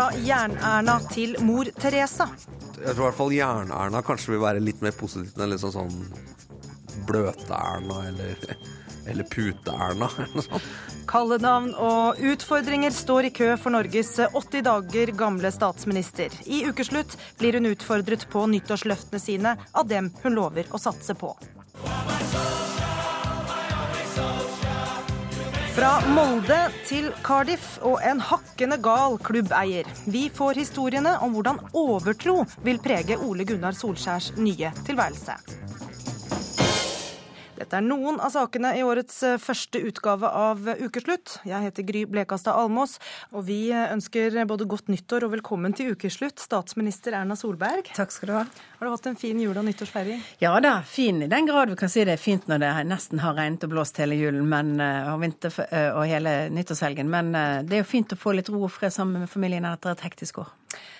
Fra Jern-Erna til mor Teresa. Jeg tror i hvert fall Jern-Erna kanskje vil være litt mer positivt enn litt sånn, sånn Bløte-Erna eller, eller Pute-Erna. eller noe sånt. Kallenavn og utfordringer står i kø for Norges 80 dager gamle statsminister. I ukeslutt blir hun utfordret på nyttårsløftene sine av dem hun lover å satse på. Fra Molde til Cardiff og en hakkende gal klubbeier. Vi får historiene om hvordan overtro vil prege Ole Gunnar Solskjærs nye tilværelse. Dette er noen av sakene i årets eh, første utgave av Ukeslutt. Jeg heter Gry Blekastad Almås, og vi eh, ønsker både godt nyttår og velkommen til ukeslutt, statsminister Erna Solberg. Takk skal du ha. Har du hatt en fin jul- og nyttårsfeiring? Ja da, fin i den grad vi kan si det er fint når det nesten har regnet og blåst hele julen men, eh, og, vinter, og hele nyttårshelgen. Men det er jo fint å få litt ro og fred sammen med familien etter et hektisk år.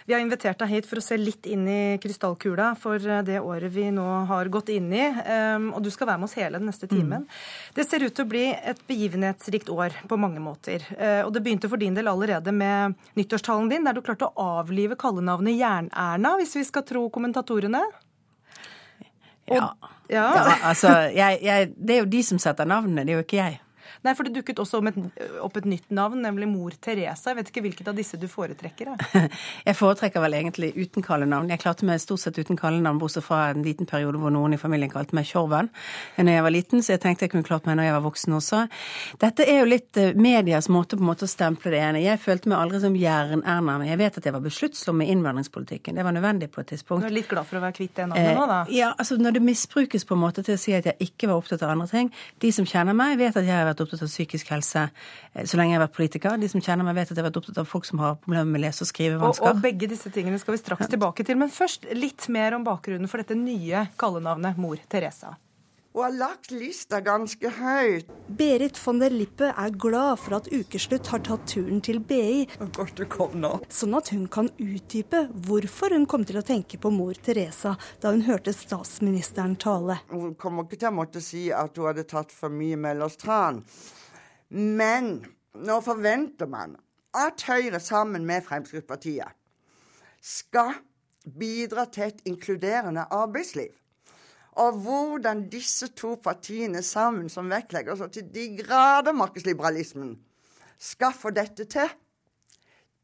Vi har invitert deg hit for å se litt inn i krystallkula for det året vi nå har gått inn i. Ehm, og du skal være med oss hele den neste timen. Mm. Det ser ut til å bli et begivenhetsrikt år på mange måter. Eh, og det begynte for din del allerede med nyttårstalen din, der du klarte å avlive kallenavnet Jern-Erna, hvis vi skal tro kommentatorene. Og, ja. ja. ja altså, jeg, jeg, det er jo de som setter navnene, det er jo ikke jeg. Nei, for det dukket også et, opp et nytt navn, nemlig mor Teresa. Jeg vet ikke hvilket av disse du foretrekker? Jeg, jeg foretrekker vel egentlig uten kallenavn. Jeg klarte meg stort sett uten kallenavn, bortsett fra en liten periode hvor noen i familien kalte meg Tjorven når jeg var liten, så jeg tenkte jeg kunne klart meg når jeg var voksen også. Dette er jo litt eh, medias måte på en måte å stemple det ene. Jeg følte meg aldri som Jern-Erna, men jeg vet at jeg var besluttsom med innvandringspolitikken. Det var nødvendig på et tidspunkt. Du er litt glad for å være kvitt det navnet nå, da? Eh, ja, altså når det misbrukes på en måte til å si at jeg ikke var opptatt av andre ting. De som kjenner meg, vet at jeg har vært opptatt av psykisk helse eh, så lenge jeg har vært politiker. De som kjenner meg, vet at jeg har vært opptatt av folk som har problemer med lese- og skrivevansker. Og, og begge disse tingene skal vi straks tilbake til. Men først litt mer om bakgrunnen for dette nye kallenavnet Mor Teresa. Hun har lagt lista ganske høyt. Berit von der Lippe er glad for at Ukeslutt har tatt turen til BI, Godt du kom nå. sånn at hun kan utdype hvorfor hun kom til å tenke på mor Teresa da hun hørte statsministeren tale. Hun kommer ikke til å måtte si at hun hadde tatt for mye Mellerstran. Men nå forventer man at Høyre sammen med Fremskrittspartiet skal bidra til et inkluderende arbeidsliv. Og hvordan disse to partiene sammen, som vektlegger så til de grader markedsliberalismen, skal få dette til,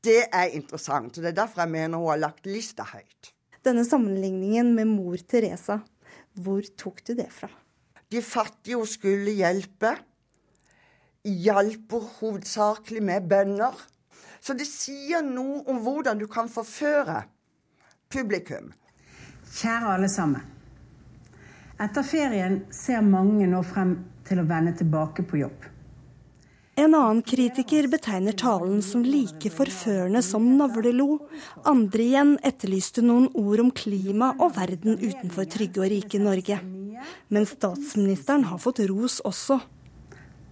det er interessant. og Det er derfor jeg mener hun har lagt lista høyt. Denne sammenligningen med mor Teresa, hvor tok du det fra? De fattige hun skulle hjelpe, hjalp hun hovedsakelig med bønner. Så det sier noe om hvordan du kan forføre publikum. Kjære alle sammen. Etter ferien ser mange nå frem til å vende tilbake på jobb. En annen kritiker betegner talen som like forførende som navlelo. Andre igjen etterlyste noen ord om klima og verden utenfor trygge og rike Norge. Men statsministeren har fått ros også.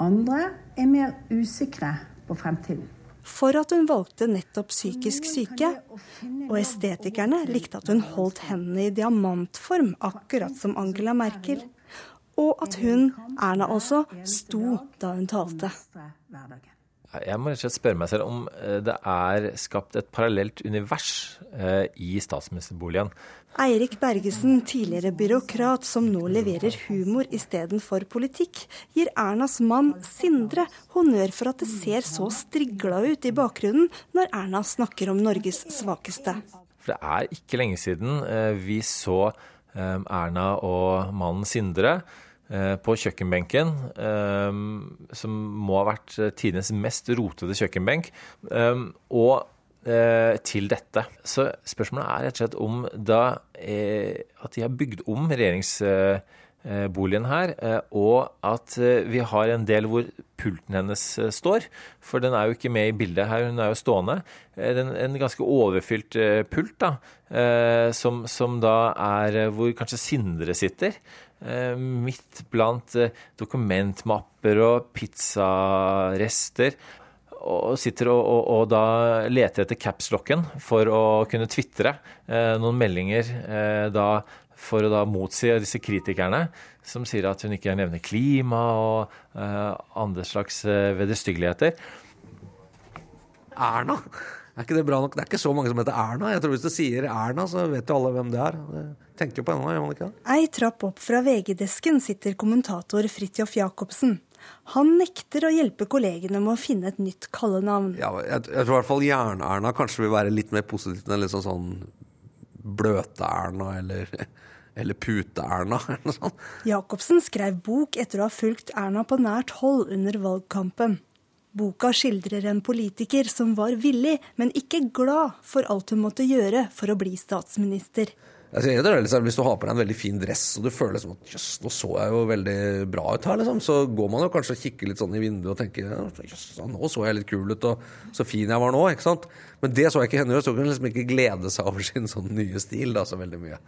Andre er mer usikre på fremtiden. For at hun valgte nettopp psykisk syke. Og estetikerne likte at hun holdt hendene i diamantform, akkurat som Angela Merkel. Og at hun, Erna altså, sto da hun talte. Jeg må rett og slett spørre meg selv om eh, det er skapt et parallelt univers eh, i statsministerboligen. Eirik Bergesen, tidligere byråkrat som nå leverer humor istedenfor politikk, gir Ernas mann Sindre honnør for at det ser så strigla ut i bakgrunnen når Erna snakker om Norges svakeste. For det er ikke lenge siden eh, vi så Erna og mannen Sindre Eh, på kjøkkenbenken, eh, som må ha vært tidenes mest rotede kjøkkenbenk, eh, og til dette. Så spørsmålet er rett og slett om da at de har bygd om regjeringsboligen her, og at vi har en del hvor pulten hennes står. For den er jo ikke med i bildet her, hun er jo stående. En ganske overfylt pult, da, som, som da er hvor kanskje Sindre sitter. Eh, midt blant eh, dokumentmapper og pizzarester. Og sitter og, og, og da leter etter capslocken for å kunne tvitre eh, noen meldinger eh, da, for å da motsi disse kritikerne som sier at hun ikke nevner klima og eh, andre slags eh, vederstyggeligheter. Erna, Er ikke det bra nok? Det er ikke så mange som heter Erna. Jeg tror Hvis du sier Erna, så vet jo alle hvem det er. Tenker jo på henne, gjør man ikke det? Ei trapp opp fra VG-desken sitter kommentator Fridtjof Jacobsen. Han nekter å hjelpe kollegene med å finne et nytt kallenavn. Ja, jeg, jeg tror i hvert fall Jern-Erna kanskje vil være litt mer positivt enn liksom sånn Bløte-Erna eller, eller Pute-Erna. Jacobsen skrev bok etter å ha fulgt Erna på nært hold under valgkampen. Boka skildrer en politiker som var villig, men ikke glad for alt hun måtte gjøre for å bli statsminister. Jeg liksom, Hvis du har på deg en veldig fin dress og du føler liksom at jøss, nå så jeg jo veldig bra ut her, liksom, så går man jo kanskje og kikker litt sånn i vinduet og tenker jøss, nå så jeg litt kul ut, og så fin jeg var nå. ikke sant? Men det så jeg ikke henne gjøre, så hun liksom ikke glede seg over sin sånn nye stil da, så veldig mye.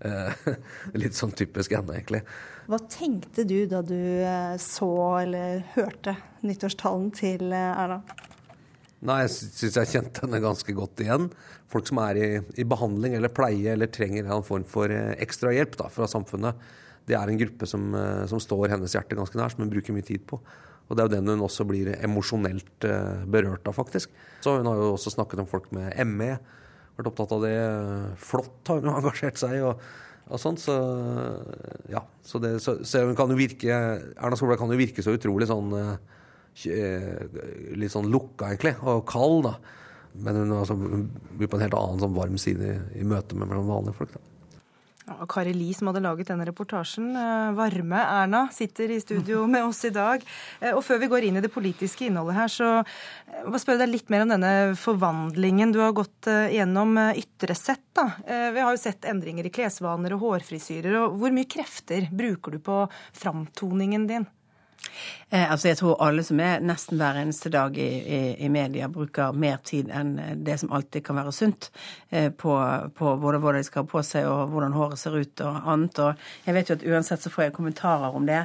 Eh, litt sånn typisk henne, egentlig. Hva tenkte du da du eh, så eller hørte nyttårstalen til eh, Erna? Nei, jeg syns jeg kjente henne ganske godt igjen. Folk som er i, i behandling eller pleie eller trenger en form for ekstra hjelp da, fra samfunnet. Det er en gruppe som, som, står hennes hjerte ganske nær, som hun bruker mye tid på. Og det er jo den hun også blir emosjonelt berørt av, faktisk. Så hun har jo også snakket om folk med ME. Vært opptatt av det. Flott har hun engasjert seg i. Og, og sånt, så ja. Så, det, så, så kan jo virke Erna Solberg kan jo virke så utrolig sånn uh, litt sånn lukka, egentlig, og kald. da. Men hun, altså, blir på en helt annen sånn varm side i, i møte med vanlige folk. da. Kari Li som hadde laget denne reportasjen. Eh, varme Erna sitter i studio med oss i dag. Eh, og før vi går inn i det politiske innholdet her, så må jeg spørre deg litt mer om denne forvandlingen du har gått gjennom ytre sett. da. Vi har jo sett endringer i klesvaner og hårfrisyrer. og Hvor mye krefter bruker du på framtoningen din? Eh, altså jeg tror alle som er nesten hver eneste dag i, i, i, media, bruker mer tid enn det som alltid kan være sunt, eh, på, på både hva de skal ha på seg og hvordan håret ser ut og annet. Og jeg vet jo at uansett så får jeg kommentarer om det.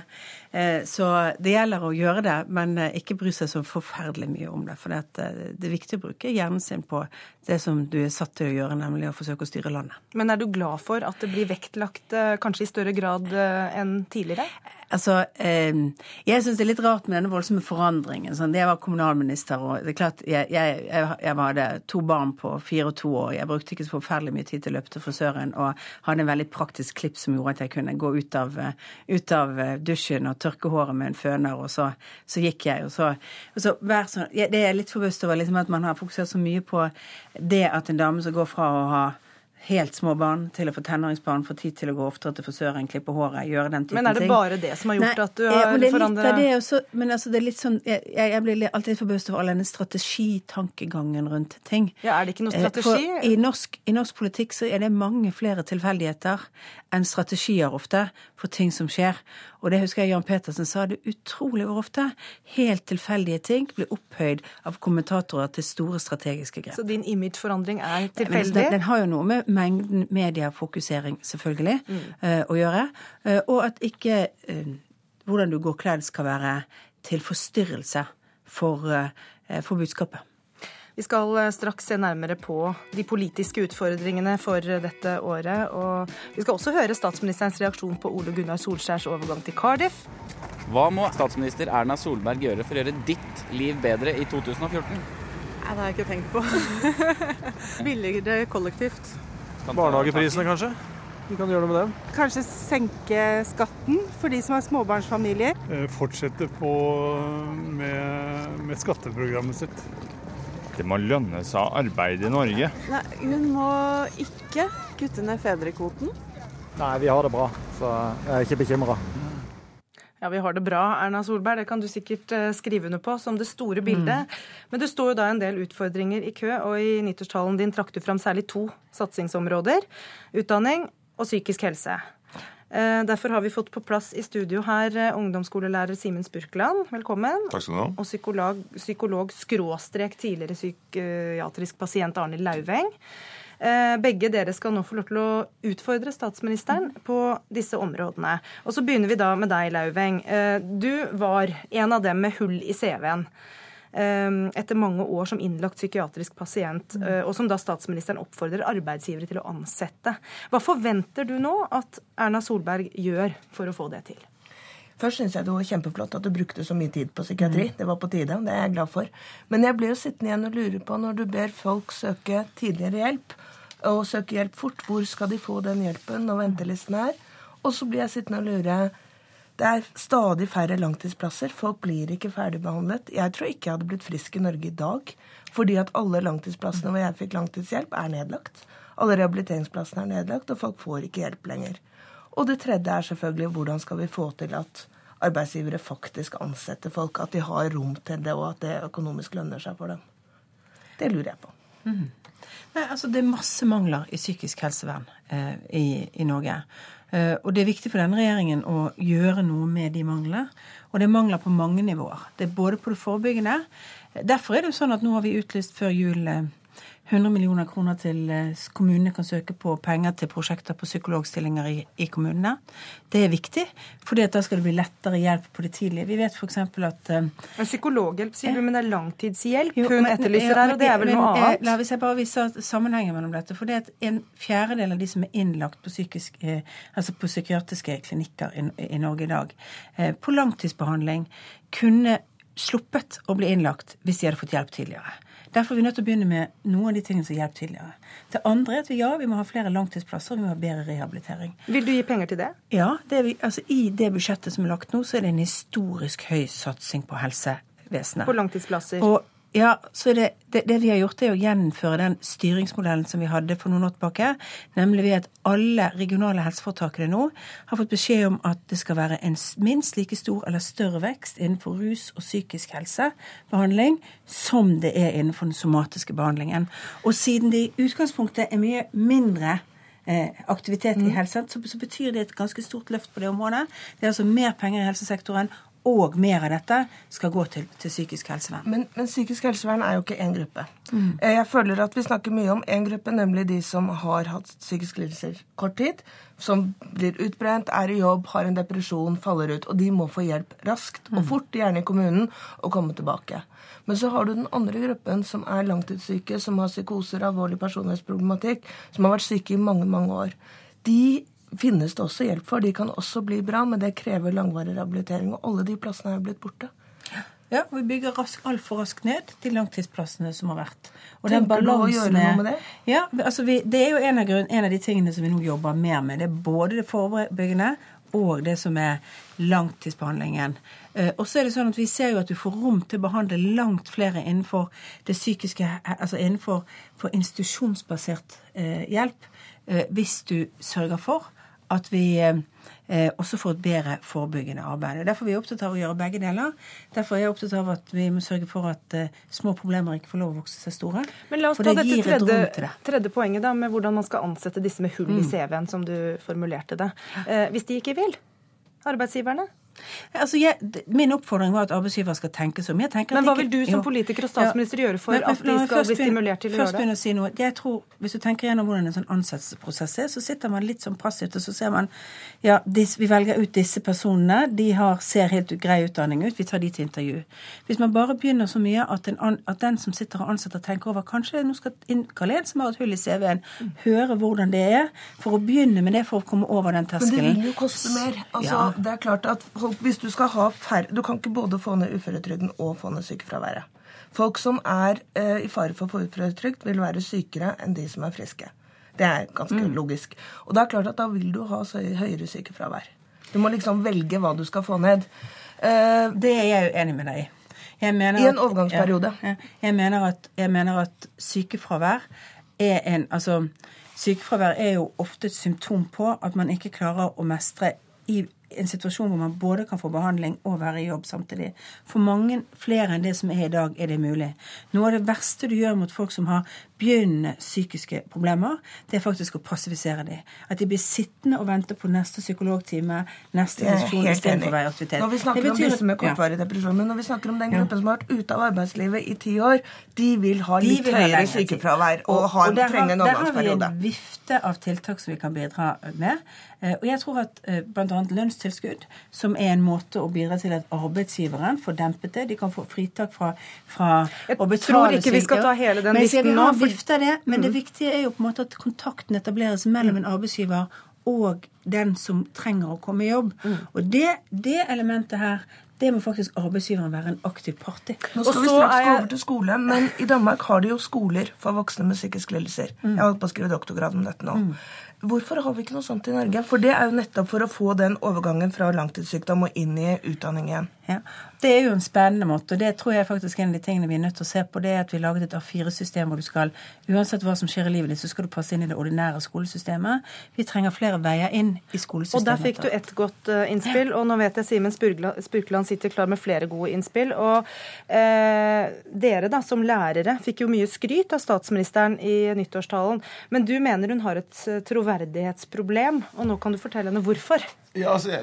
Eh, så det gjelder å gjøre det, men eh, ikke bry seg så forferdelig mye om det. For det, eh, det er viktig å bruke hjernen sin på det som du er satt til å gjøre, nemlig å forsøke å styre landet. Men er du glad for at det blir vektlagt kanskje i større grad enn tidligere? Altså, jeg syns det er litt rart med denne voldsomme forandringen. Sånn, jeg var kommunalminister, og det er klart, jeg, jeg, jeg, hadde to barn på fire og to år. Jeg brukte ikke så forferdelig mye tid til å løpe til frisøren, og hadde en veldig praktisk klipp som gjorde at jeg kunne gå ut av, ut av dusjen og tørke håret med en føner, og så, så gikk jeg. Og så, og så sånn, Det er jeg litt forbauset over liksom, at man har fokusert så mye på det at en dame som går fra å ha helt små barn til å få tenåringsbarn, få tid til å gå oftere til frisøren, klippe håret, gjøre den typen ting. Men er det bare det som har gjort Nei, at du har forandret det også, Men altså, det er litt sånn Jeg, jeg blir alltid forbauset over all denne strategitankegangen rundt ting. Ja, Er det ikke noe eh, strategi? For i norsk, I norsk politikk så er det mange flere tilfeldigheter enn strategier ofte for ting som skjer. Og det husker jeg Jan Petersen sa det utrolig hvor ofte. Helt tilfeldige ting blir opphøyd av kommentatorer til store strategiske grep. Så din imageforandring er tilfeldig? Den, den, har jo noe med mengden mediefokusering, selvfølgelig, mm. uh, å gjøre. Uh, og at ikke uh, hvordan du går kledd skal være til forstyrrelse for, for budskapet. Vi skal eh, straks se nærmere på de politiske utfordringene for dette året. Og vi skal også høre statsministerens reaksjon på Ole Gunnar Solskjærs overgang til Cardiff. Hva må statsminister Erna Solberg gjøre for å gjøre ditt liv bedre i 2014? Nei, det har jeg ikke tenkt på. Billigere kollektivt. Barnehageprisene, kanskje? Vi kan gjøre noe med dem. Kanskje senke skatten for de som har småbarnsfamilier. Eh, fortsette på med, med skatteprogrammet sitt. Det må lønne seg å arbeide i Norge. Nei, Hun må ikke kutte ned fedrekvoten. Nei, vi har det bra, så jeg er ikke bekymra. Ja, vi har det bra, Erna Solberg. Det kan du sikkert eh, skrive under på som det store bildet. Mm. Men det står jo da en del utfordringer i kø, og i nyttårstalen din trakk du fram særlig to satsingsområder. Utdanning og psykisk helse. Eh, derfor har vi fått på plass i studio her eh, ungdomsskolelærer Simen Spurkland. Velkommen. Takk skal du ha. Og psykolog, psykolog skråstrek tidligere psykiatrisk pasient Arne Lauveng. Eh, begge dere skal nå få lov til å utfordre statsministeren på disse områdene. Og så begynner vi da med deg, Lauveng. Du var en av dem med hull i CV-en. Ehm, etter mange år som innlagt psykiatrisk pasient, mm. eh, og som da statsministeren oppfordrer arbeidsgivere til å ansette. Hva forventer du nå at Erna Solberg gjør for å få det til? Først syns jeg det var kjempeflott at du brukte så mye tid på psykiatri. Det var på tide. Det er jeg glad for. Men jeg blir jo sittende igjen og lure på, når du ber folk søke tidligere hjelp, og søke hjelp fort, hvor skal de få den hjelpen når ventelisten er? Og så blir jeg sittende og lure det er stadig færre langtidsplasser. Folk blir ikke ferdigbehandlet. Jeg tror ikke jeg hadde blitt frisk i Norge i dag fordi at alle langtidsplassene hvor jeg fikk langtidshjelp, er nedlagt. Alle rehabiliteringsplassene er nedlagt, og folk får ikke hjelp lenger. Og det tredje er selvfølgelig hvordan skal vi få til at arbeidsgivere faktisk ansetter folk, at de har rom til det, og at det økonomisk lønner seg for dem. Det lurer jeg på. Mm. Nei, altså Det er masse mangler i psykisk helsevern eh, i, i, Norge. Eh, og det er viktig for denne regjeringen å gjøre noe med de manglene. Og det er mangler på mange nivåer. Det er både på det forebyggende. Derfor er det jo sånn at nå har vi utlyst før jul 100 eh, millioner kroner til eh, kommunene kan søke på penger til prosjekter på psykologstillinger i, i kommunene. Det er viktig, for da skal det bli lettere hjelp på det tidlige. Vi vet f.eks. at uh, Psykologhjelp, sier du, men det er langtidshjelp jo, hun etterlyser her, og det er vel noe annet? La oss bare vise sammenhengen mellom dette. For det er en fjerdedel av de som er innlagt på, psykisk, eh, altså på psykiatriske klinikker i, i, Norge i dag, eh, på langtidsbehandling, kunne sluppet å bli innlagt hvis de hadde fått hjelp tidligere. Derfor er vi nødt til å begynne med noen av de tingene som hjelper tidligere. Det andre er at vi, ja, vi må ha flere langtidsplasser og vi må ha bedre rehabilitering. Vil du gi penger til det? Ja. Det vi, altså, I det budsjettet som er lagt nå, så er det en historisk høy satsing på helsevesenet. På langtidsplasser? Og ja, så det, det, det, vi har gjort, er å gjennomføre den styringsmodellen som vi hadde for noen år tilbake. Nemlig ved at alle regionale helseforetakene nå har fått beskjed om at det skal være en minst like stor eller større vekst innenfor rus og psykisk helsebehandling som det er innenfor den somatiske behandlingen. Og siden det i utgangspunktet er mye mindre eh, aktivitet i mm. helsen, så, betyr det et ganske stort løft på det området. Det er altså mer penger i helsesektoren, og mer av dette skal gå til, til psykisk helsevern. Men, men, psykisk helsevern er jo ikke én gruppe. Mm. Eh, jeg føler at vi snakker mye om én gruppe, nemlig de som har hatt psykiske lidelser kort tid. Som blir utbrent, er i jobb, har en depresjon, faller ut. Og de må få hjelp raskt og mm. fort, gjerne i kommunen, og komme tilbake. Men så har du den andre gruppen som er langtidssyke, som har psykoser, alvorlig personlighetsproblematikk, som har vært syke i mange, mange år. De finnes det også hjelp for. De kan også bli bra, men det krever langvarig rehabilitering. Og alle de plassene er blitt borte. Ja, vi bygger rask, altfor raskt ned de langtidsplassene som har vært. Og Tenker du å gjøre noe med det? Ja, altså vi, Det er jo en av, grunn, en av, de tingene som vi nå jobber mer med. Det er både det forebyggende og det som er langtidsbehandlingen. Eh, og så er det sånn at Vi ser jo at du får rom til å behandle langt flere innenfor det psykiske, altså innenfor institusjonsbasert eh, hjelp, eh, hvis du sørger for at vi eh, også får et bedre forebyggende arbeid. Derfor er vi opptatt av å gjøre begge deler. Derfor er jeg opptatt av at vi må sørge for at eh, små problemer ikke får lov å vokse seg store. Men la oss ta dette tredje, tredje, poenget da, med hvordan man skal ansette disse med hull i mm. CV-en, som du formulerte det. Eh, hvis de ikke vil, arbeidsgiverne? Altså, jeg, min oppfordring var at arbeidsgiver skal tenke seg om. Men hva vil du som politiker og statsminister ja, gjøre for men, at de skal bli stimulert til å gjøre det? Først å si noe. Jeg tror, Hvis du tenker gjennom hvordan en sånn ansettelsesprosess er, så sitter man litt sånn passivt, og så ser man ja, dis, vi velger ut disse personene. De har, ser helt grei utdanning ut. Vi tar de til intervju. Hvis man bare begynner så mye at, en, at den som sitter og ansetter, tenker over kanskje nå skal innkalle en som har et hull i CV-en, høre hvordan det er, for å begynne med det for å komme over den terskelen. Men det vil jo koste mer. Altså, ja. Det er klart at hvis du skal ha færre Du kan ikke både få ned uføretrygden og få ned sykefraværet. Folk som er eh, i fare for å få uføretrygd, vil være sykere enn de som er friske. Det er ganske mm. logisk. Og det er klart at da vil du ha høyere sykefravær. Du må liksom velge hva du skal få ned. Eh, det er jeg jo enig med deg i. I en overgangsperiode. Ja, jeg, mener at, jeg mener at sykefravær er en Altså, sykefravær er jo ofte et symptom på at man ikke klarer å mestre i en situasjon hvor man både kan få behandling og være i jobb samtidig. For mange flere enn det som er i dag, er det mulig. Noe av det verste du gjør mot folk som har begynnende psykiske problemer, det er faktisk å passivisere dem. At de blir sittende og vente på neste psykologtime, neste sesjon istedenfor å være i aktivitet. Når vi snakker om disse med kortvarig ja. depresjon, men når vi snakker om den gruppen ja. som har vært ute av arbeidslivet i ti år, de vil ha litt vil høyere sykefravær og, og, og, trenge en overgangsperiode. Der har vi en vifte av tiltak som vi kan bidra med. Eh, og jeg tror at eh, bl.a. lønnstilskudd, som er en måte å bidra til at arbeidsgiveren får dempet det, de kan få fritak fra, fra å betale Jeg tror ikke vi skal ta hele den listen nå vifte det, men mm. det viktige er jo på en måte at kontakten etableres mellom en arbeidsgiver og den som trenger å komme i jobb. Og det, det elementet her det må faktisk arbeidsgiveren være en aktiv part i. Nå skal vi straks gå over til skole, men i Danmark har de jo skoler for voksne med psykiske lidelser. Jeg har holdt på å skrive doktorgrad om dette nå. Hvorfor har vi ikke noe sånt i Norge? For det er jo nettopp for å få den overgangen fra langtidssykdom og inn i utdanning igjen. Ja. Det er jo en spennende måte, og det tror jeg faktisk er en av de tingene vi er nødt til å se på. Det er at vi laget et A4-system hvor du skal, uansett hva som skjer i livet ditt, så skal du passe inn i det ordinære skolesystemet. Vi trenger flere veier inn i skolesystemet. Og der fikk du ett godt uh, innspill, og nå vet jeg Simen Spurkeland sitter klar med flere gode innspill. Og eh, dere da, som lærere, fikk jo mye skryt av statsministeren i nyttårstalen. Men du mener hun har et uh, troverdighetsproblem, og nå kan du fortelle henne hvorfor. Ja, altså,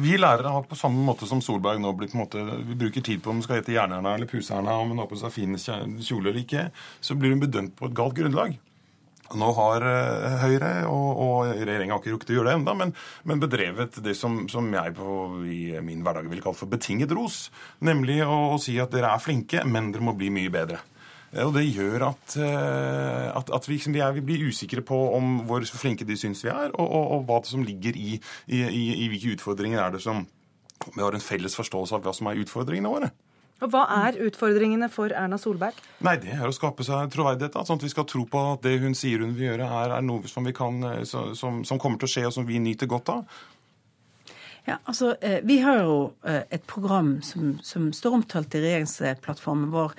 Vi lærere har på samme måte som Solberg nå blitt på en måte, Vi bruker tid på om hun skal hete Jernerna eller Puserna, om hun har på seg fin kjole eller ikke. Så blir hun bedømt på et galt grunnlag. Nå har Høyre, og, og regjeringa har ikke rukket å gjøre det ennå, men, men, bedrevet det som, som jeg på, i min hverdag vil kalle for betinget ros. Nemlig å, å si at dere er flinke, men dere må bli mye bedre. Og det gjør at, at, at vi, vi, er, vi, blir usikre på om hvor flinke de syns vi er, og, og, og hva som ligger i, i, i, i, hvilke utfordringer er det som vi har en felles forståelse av hva som er utfordringene våre. Og Hva er utfordringene for Erna Solberg? Nei, Det er å skape seg troverdighet. sånn at vi skal tro på at det hun sier hun vil gjøre, er, er noe som, kan, som, som kommer til å skje, og som vi nyter godt av. Ja, altså, Vi har jo et program som, som står omtalt i regjeringsplattformen vår,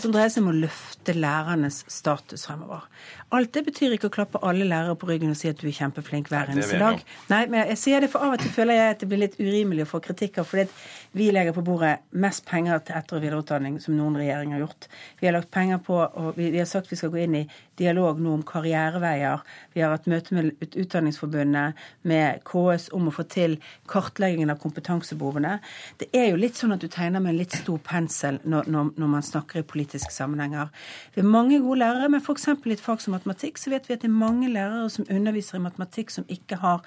som dreier seg om å løfte lærernes status fremover. Alt det betyr ikke å klappe alle lærere på ryggen og si at du er kjempeflink hver eneste dag. Nei, men jeg sier det for Av og til føler jeg at det blir litt urimelig å få kritikk av fordi vi legger på bordet mest penger til etter- og videreutdanning som noen regjering har gjort. Vi har lagt penger på, og vi, vi har sagt vi skal gå inn i dialog nå om karriereveier. Vi har hatt møte med Utdanningsforbundet, med KS om å få til kartleggingen av kompetansebehovene. Det er jo litt sånn at du tegner med en litt stor pensel når, når, når man snakker i politiske sammenhenger. Vi har mange gode lærere, men f.eks. i et fag som matematikk, så vet vi at det er mange lærere som underviser i matematikk som ikke har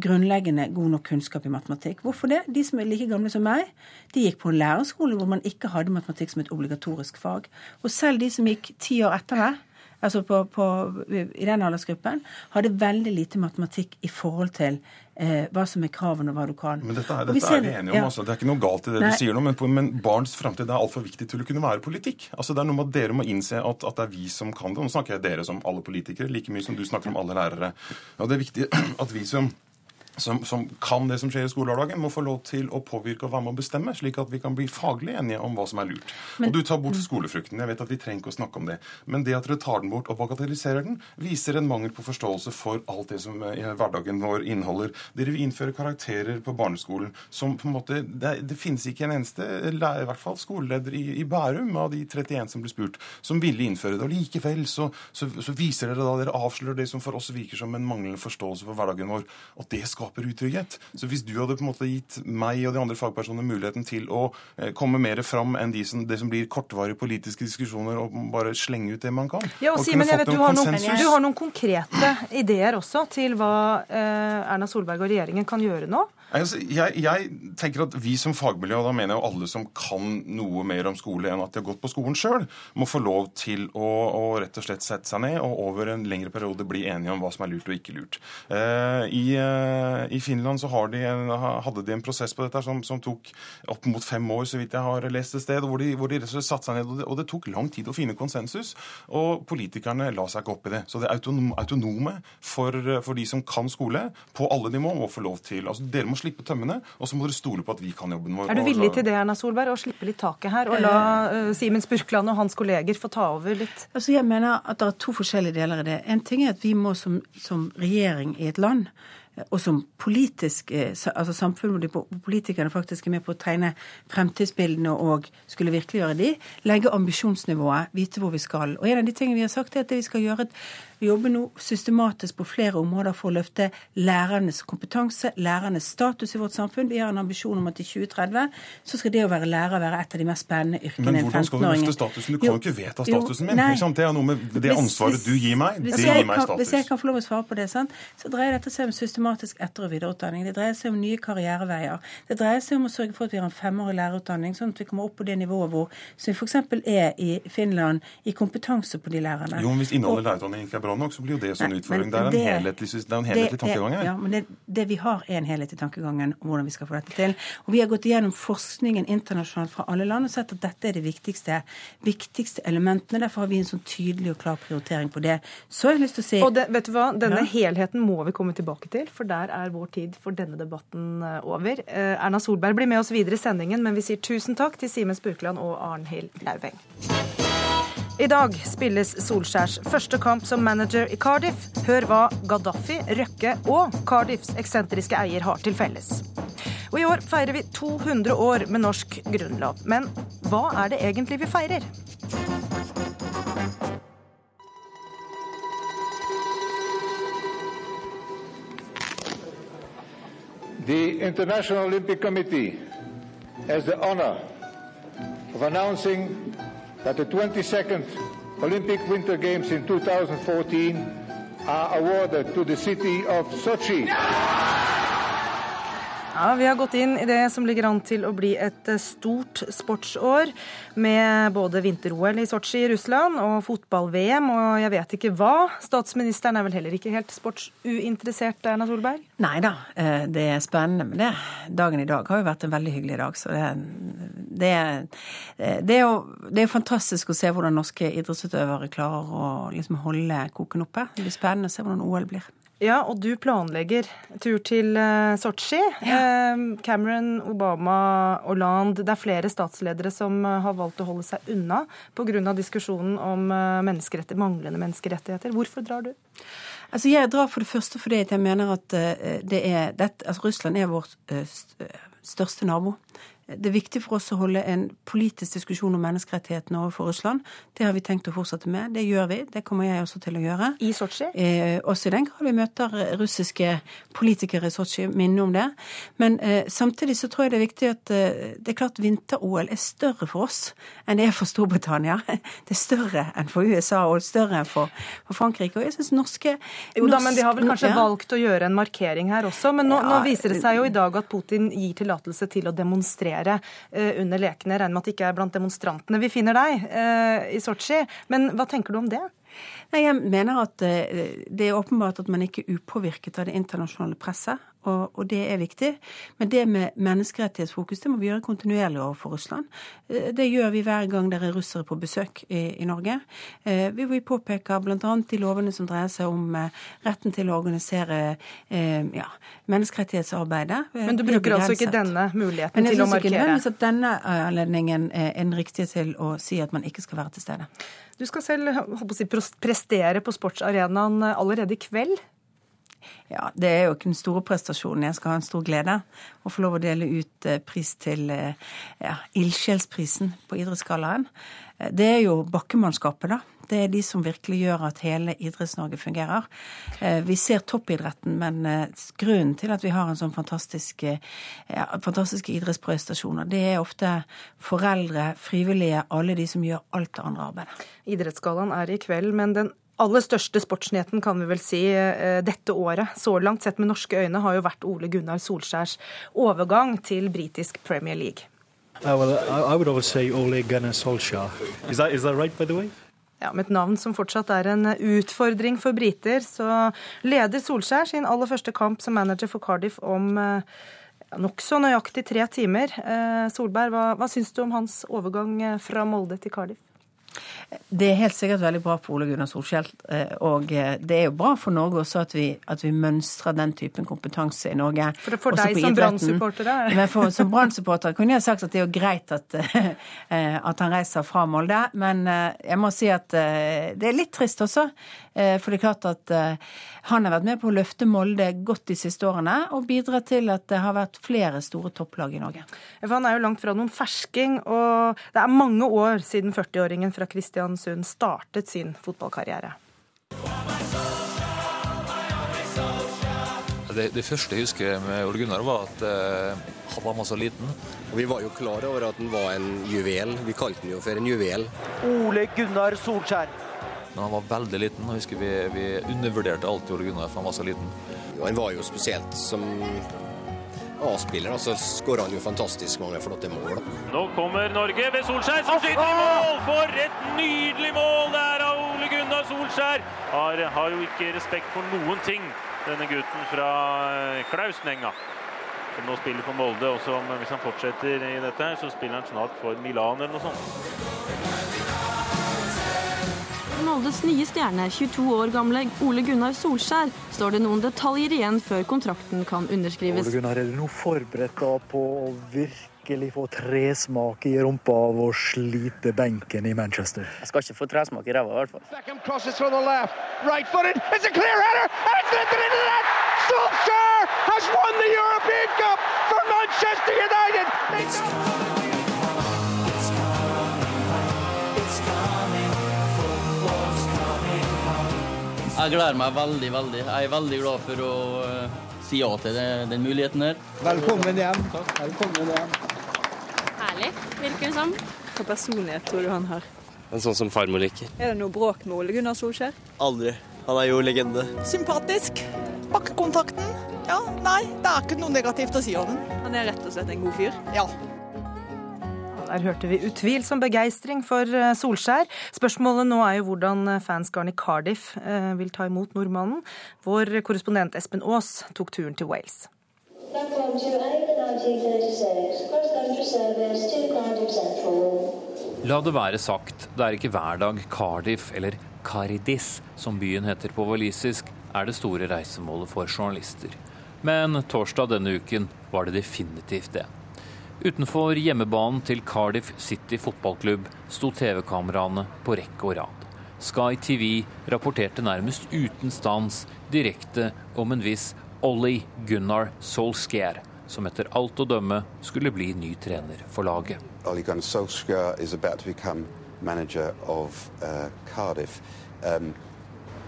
grunnleggende god nok kunnskap i matematikk. Hvorfor det? De som er like gamle som meg, de gikk på en lærerskole hvor man ikke hadde matematikk som et obligatorisk fag. Og selv de som gikk ti år etter meg, altså på, på, i den aldersgruppen, hadde veldig lite matematikk i forhold til eh, hva som er kravene, og hva du kan. Men Dette er, dette er vi enige om. Ja. Altså. Det er ikke noe galt i det Nei. du sier nå, men, men barns framtid er altfor viktig til å kunne være politikk. Altså Det er noe med at Dere må innse at, at, det er vi som kan det. Nå snakker jeg dere som alle politikere, like mye som du snakker om alle lærere. Og Det er viktig at vi som som, som, kan det som skjer i skolehverdagen, må få lov til å påvirke og være med å bestemme, slik at vi kan bli faglig enige om hva som er lurt. Men, og du tar bort mm. skolefrukten. Jeg vet at vi trenger ikke å snakke om det. Men det at dere tar den bort og bagatelliserer den, viser en mangel på forståelse for alt det som eh, hverdagen vår inneholder. Dere vil innføre karakterer på barneskolen som på en måte Det, det finnes ikke en eneste i hvert fall skoleleder i, i, Bærum av de 31 som ble spurt, som ville innføre det. Og likevel så, så, så viser dere da Dere avslører det som for oss virker som en manglende forståelse for hverdagen vår. Og det skaper skaper utrygghet. Så hvis du hadde på en måte gitt meg og de andre fagpersonene muligheten til å eh, komme mer fram enn de som, det som blir kortvarige politiske diskusjoner, og bare slenge ut det man kan Ja, og, og Simen, jeg vet du har, noen, du har noen konkrete ideer også til hva eh, Erna Solberg og regjeringen kan gjøre nå? Altså, jeg, jeg, tenker at Vi som fagmiljø, og da mener jeg jo alle som kan noe mer om skole enn at de har gått på skolen sjøl, må få lov til å, å, rett og slett sette seg ned og over en lengre periode bli enige om hva som er lurt og ikke lurt. Eh, i, eh, i, Finland så de en, hadde de en prosess på dette som, som, tok opp mot fem år, så vidt jeg har lest et sted, hvor de, hvor de satte seg ned, og det, og det, tok lang tid å finne konsensus. Og politikerne la seg ikke opp i det. Så det autonome, autonome for, for, de som kan skole, på alle nivå, må få lov til. Altså, dere må slippe tømmene, og så må dere stole på at vi kan jobben vår. Er du villig til det, Erna Solberg, å slippe litt taket her, og la uh, Simen Spurkland og hans kolleger få ta over litt? Altså, Jeg mener at det er to forskjellige deler i det. En ting er at vi må som, som regjering i et land og som politisk, eh, altså samfunn hvor politikerne faktisk er med på å tegne fremtidsbildene og skulle virkeliggjøre de, legge ambisjonsnivået, vite hvor vi skal. Og En av de tingene vi har sagt, er at vi skal gjøre et vi jobber nå systematisk på flere områder for å løfte lærernes kompetanse, lærernes status i vårt samfunn. Vi har en ambisjon om at i 2030 så skal det å være lærer være et av de mest spennende yrkene. Men hvordan skal du løfte statusen? Du kan jo ikke vedta statusen min. Nei, det er noe med det ansvaret du gir meg. Det gir meg status. Hvis jeg kan få lov å svare på det, sant? så dreier dette seg om systematisk etter- og videreutdanning. Det dreier seg om nye karriereveier. Det dreier seg om å sørge for at vi har en femårig lærerutdanning, sånn at vi kommer opp på det nivået hvor som vi f.eks. er i Finland i kompetanse på de lærerne. Jo, men Hvis innholdet i lærerutdanningen ikke er bra bra nok, så blir jo det sånn men Det er en det- helhetlig, det er en helhetlig Det tankegang her. Ja, men det, det vi har, er en helhetlig tankegang om hvordan vi skal få dette til. Og vi har gått igjennom forskningen internasjonalt fra alle land og sett at dette er de viktigste, viktigste elementene. Derfor har vi en sånn tydelig og klar prioritering på det. Så har jeg lyst til å si Og det, vet du hva, Denne Ja. helheten må vi komme tilbake til, for der er vår tid for denne debatten eh, over. Eh, Erna Solberg blir med oss videre i sendingen, men vi sier tusen takk til Simen Spurkland og Arnhild Lauveng. I dag spilles Solskjærs første kamp som manager i Cardiff. Hør hva Gaddafi, Røkke og Cardiffs eksentriske eier har til felles. Og i år feirer vi 200 år med norsk grunnlov. Men hva er det egentlig vi feirer? The International Olympic Committee has the honor of announcing that the 22nd Olympic Winter Games in 2014 are awarded to the city of Sochi. Ja, Vi har gått inn i det som ligger an til å bli et eh, stort sportsår, med både vinter-OL i Sotsji i Russland og fotball-VM og jeg vet ikke hva. Statsministeren er vel heller ikke helt sportsuinteressert, Erna Solberg? Nei da, eh, det er spennende med det. Dagen i dag har jo vært en veldig hyggelig dag. Så det, det, eh, det, er jo det er fantastisk å se hvordan norske idrettsutøvere klarer å liksom holde koken oppe. Det blir spennende å se hvordan OL blir. Ja, og du planlegger tur til uh, Sotsji. Ja. Cameron, Obama, Hollande Det er flere statsledere som eh, har valgt å holde seg unna pga. diskusjonen om menneskerett, manglende menneskerettigheter. Hvorfor drar du? Altså Jeg drar for det første fordi jeg mener at det er, det, altså Russland er vår største nabo. Det er viktig for oss å holde en politisk diskusjon om menneskerettighetene overfor Russland. Det har vi tenkt å fortsette med. Det gjør vi. Det kommer jeg også til å gjøre. I Sotsji? Eh, også i den grad vi møter russiske politikere i Sotsji. Minne om det. Men eh, samtidig så tror jeg det er viktig at eh, det er klart vinter-OL er større for oss enn det er for Storbritannia. Det er større enn for USA og større enn for, for Frankrike. Og jeg syns norske Jo da, men de har vel kanskje ja. valgt å gjøre en markering her også. Men nå, Ja, nå viser det seg jo i dag at Putin gir tillatelse til å demonstrere eh, under lekene. Regner med at det ikke er blant demonstrantene vi finner deg eh, i Sotsji. Men hva tenker du om det? Nei, Jeg mener at eh, det er åpenbart at man ikke er upåvirket av det internasjonale presset, og, og det er viktig. Men det med menneskerettighetsfokus det må vi gjøre kontinuerlig overfor Russland. Eh, Det gjør vi hver gang det er russere på besøk i, i Norge. Eh, Vi, vi påpeker bl.a. de lovene som dreier seg om eh, retten til å organisere eh, ja, menneskerettighetsarbeidet. Men du bruker er altså ikke denne muligheten Men jeg til å syns ikke markere? nødvendigvis at denne anledningen er den riktige til å si at man ikke skal være til stede. Du skal selv si, prestere på sportsarenaen allerede i kveld. Ja, Det er jo ikke den store prestasjonen. Jeg skal ha en stor glede å få lov å dele ut eh, pris til eh, ja, Ildsjelsprisen på Idrettsgallaen. Eh, Det er jo bakkemannskapet, da. Det er de som virkelig gjør at hele Idretts-Norge fungerer. Vi ser toppidretten, men grunnen til at vi har en sånn fantastisk, eh, ja, fantastiske idrettsprestasjoner, det er ofte foreldre, frivillige, alle de som gjør alt det andre arbeidet. Idrettsgallaen er i kveld, men den aller største sportsnyheten kan vi vel si eh, dette året, så langt sett med norske øyne, har jo vært Ole Gunnar Solskjærs overgang til britisk Premier League. Uh, well, I, I would always say Ole Gunnar Solskjær. Is that, is that right, by the way? Ja, Med et navn som fortsatt er en utfordring for briter, så leder Solskjær sin aller første kamp som manager for Cardiff om eh, nokså nøyaktig tre timer. Eh, Solberg, hva, hva syns du om hans overgang fra Molde til Cardiff? Det er helt sikkert veldig bra for Ole Gunnar Solskjell. eh, Og eh, det er jo bra for Norge også at vi, at vi mønstrer den typen kompetanse i Norge. For, for deg som? Men for, som Brann-supporter kunne jeg sagt at det er jo greit at, eh, at han reiser fra Molde. Men jeg må si at det er litt trist også. Eh, For det er klart at eh, han har vært med på å løfte Molde godt de siste årene, og bidra til at det har vært flere store topplag i Norge. For han er jo langt fra noen fersking, og det er mange år siden 40-åringen fra Kristiansund startet sin fotballkarriere. Det, det, første jeg husker med Ole Gunnar, var at eh, han var så liten. Og Vi var jo klar over at han var en juvel. Vi kalte han jo for en juvel. Ole Gunnar Solskjær. Men han var veldig liten. og jeg husker Vi, vi undervurderte alltid Ole Gunnar, for han var så liten. Og Han var jo spesielt som A-spiller, så skåra han jo fantastisk mange flotte mål. Nå kommer Norge ved Solskjær, som skyter i mål! For et nydelig mål det er av Ole Gunnar Solskjær har, har jo ikke respekt for noen ting, denne gutten fra eh, Klausnenga. Som nå spiller for Molde, og som, hvis han fortsetter i dette, her, så spiller han snart for Milan eller noe sånt. Moldes nye stjerne, 22 år gamle Ole Gunnar Solskjær, står det noen detaljer igjen før kontrakten kan underskrives. Ole Gunnar, er du nå forberedt på å virkelig få tresmak i rumpa av å slite benken i Manchester? Jeg skal ikke få tresmak i ræva, i hvert fall. Beckham crosses from the left, right footed. It's a clear header. And it's lifted into the net. Has won the European Cup for Manchester United. Jeg gleder meg veldig, veldig. Jeg er veldig glad for å eh, si ja til det- den muligheten her. Velkommen hjem. Velkommen hjem. Herlig, virker det som. Hva personlighet tror du han har? En sånn som farmor liker. Er det noe bråk med Ole Gunnar Solskjær? Aldri. Han er jo legende. Sympatisk. Bakkekontakten. Ja, nei, det er ikke noe negativt å si om den. Han er rett og slett en god fyr. Ja. Der hørte vi utvilsom begeistring for eh, Solskjær. Spørsmålet nå er jo hvordan fansgarden i Cardiff eh, vil ta imot nordmannen. Vår korrespondent Espen Aas tok turen til Wales. Platform 28 1936, cross-country service to Cardiff Central. La det være sagt, det er ikke hver dag Cardiff, eller Caridis, som byen heter på walisisk, er det store reisemålet for journalister. Men torsdag denne uken var det definitivt det. Utenfor hjemmebanen til Cardiff City fotballklubb sto TV-kameraene på rekke og rad. Sky TV rapporterte nærmest uten stans direkte om en viss Ollie Gunnar Solskjær, som etter alt å dømme skulle bli ny trener for laget. Ollie Gunnar Solskjaer is about to become manager of uh, Cardiff. Um,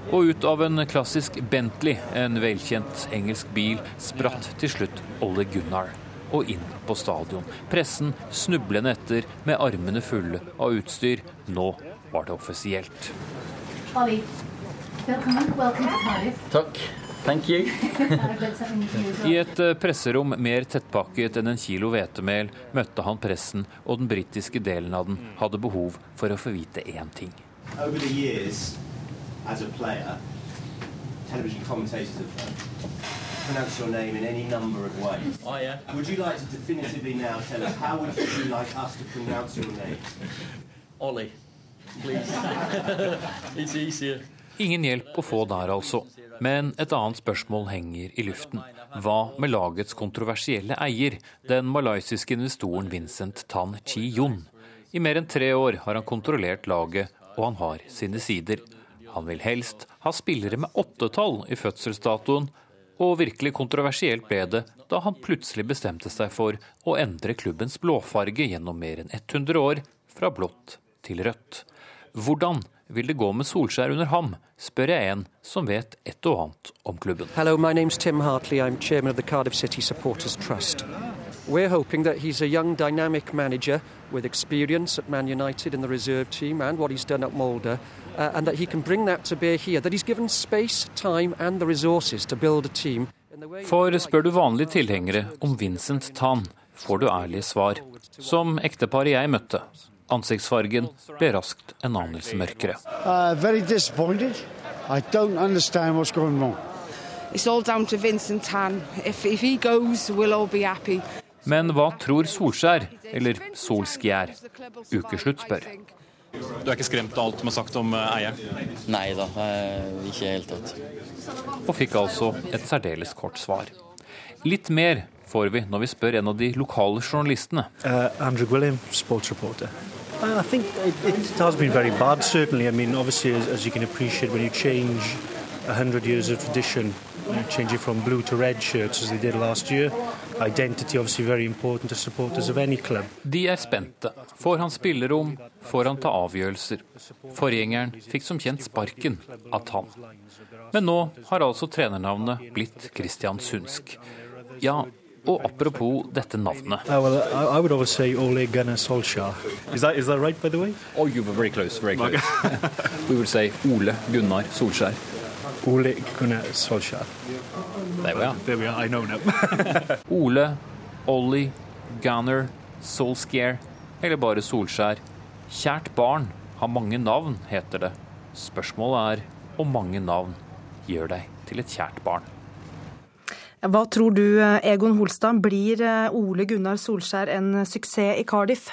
Og ut av en klassisk Bentley, en velkjent engelsk bil, spratt til slutt Ollie Gunnar og inn på stadion. Pressen snublende etter med armene fulle av utstyr. Nå var det offisielt. Takk. You as well. I et eh, presserom mer tettpakket enn en kilo hvetemel møtte han pressen, og den britiske delen av den hadde behov for å få vite én ting. over the years, as a player, television commentators have pronounced your name in any number of ways. Oh, yeah. Would you like to definitively now tell us how would you like us to pronounce your name? Ollie, please. It's easier. Ingen hjelp å få der, altså. Men et annet spørsmål henger i luften. Hva med lagets kontroversielle eier, den malaysiske investoren Vincent Tan Chi-yun? I mer enn tre år har han kontrollert laget, og han har sine sider. Han vil helst ha spillere med åttetall i fødselsdatoen, og virkelig kontroversielt ble det da han plutselig bestemte seg for å endre klubbens blåfarge gjennom mer enn 100 år, fra blått til rødt. Hvordan vil det gå med Solskjær under ham, spør jeg en som vet et og annet om klubben. Hello, my name's Tim Hartley. I'm chairman of the Cardiff City Supporters Trust. We're hoping that he's a young, dynamic manager with experience at Man United in the reserve team and what he's done at Mulder, uh, and that he can bring that to bear here. That he's given space, time, and the resources to build a team. For spør du vanlige tilhengere om Vincent Tan, får du ærlige svar. Som ekteparet jeg møtte. Ansiktsfargen ble raskt en anelse mørkere. Uh, very disappointed. I don't understand what's going wrong. It's all down to Vincent Tan. If, if goes, we'll all be happy. Men hva tror Solskjær, eller Solskjær? Ukeslutt spør. Du er ikke skremt av alt som er sagt om eh, eieren? Nei da, eh, ikke i det hele tatt. Og fikk altså et særdeles kort svar. Litt mer får vi når vi spør en av de lokale journalistene. Uh, Andrew Gwilliam, sports. I think it, it has been very bad, certainly. I mean, obviously, as, as you can appreciate, when you change 100 years of tradition, you change it from blue to red shirts as they did last year, identity obviously very important to supporters of any club. De er spente. Får han spillerom? Får han ta avgjørelser? Forgjengeren fikk som kjent sparken av Tann. Men nå har altså trenernavnet blitt Christian Sundsk. Ja, og apropos dette navnet. Uh, well, I, I would say Ole Gunnar Solskjær. Is that, is that right, by the way? Oh, you were very close, very close. we would say Ole Gunnar Solskjær. Ole Gunnar Solskjær. There we are. There we are, I know now. Ole, Ollie, Gunnar, Solskjær eller bare Solskjær. Kjært barn har mange navn, heter det. Spørsmålet er om mange navn gjør deg til et kjært barn. Hva tror du, Egon Holstad, blir Ole Gunnar Solskjær en suksess i Cardiff?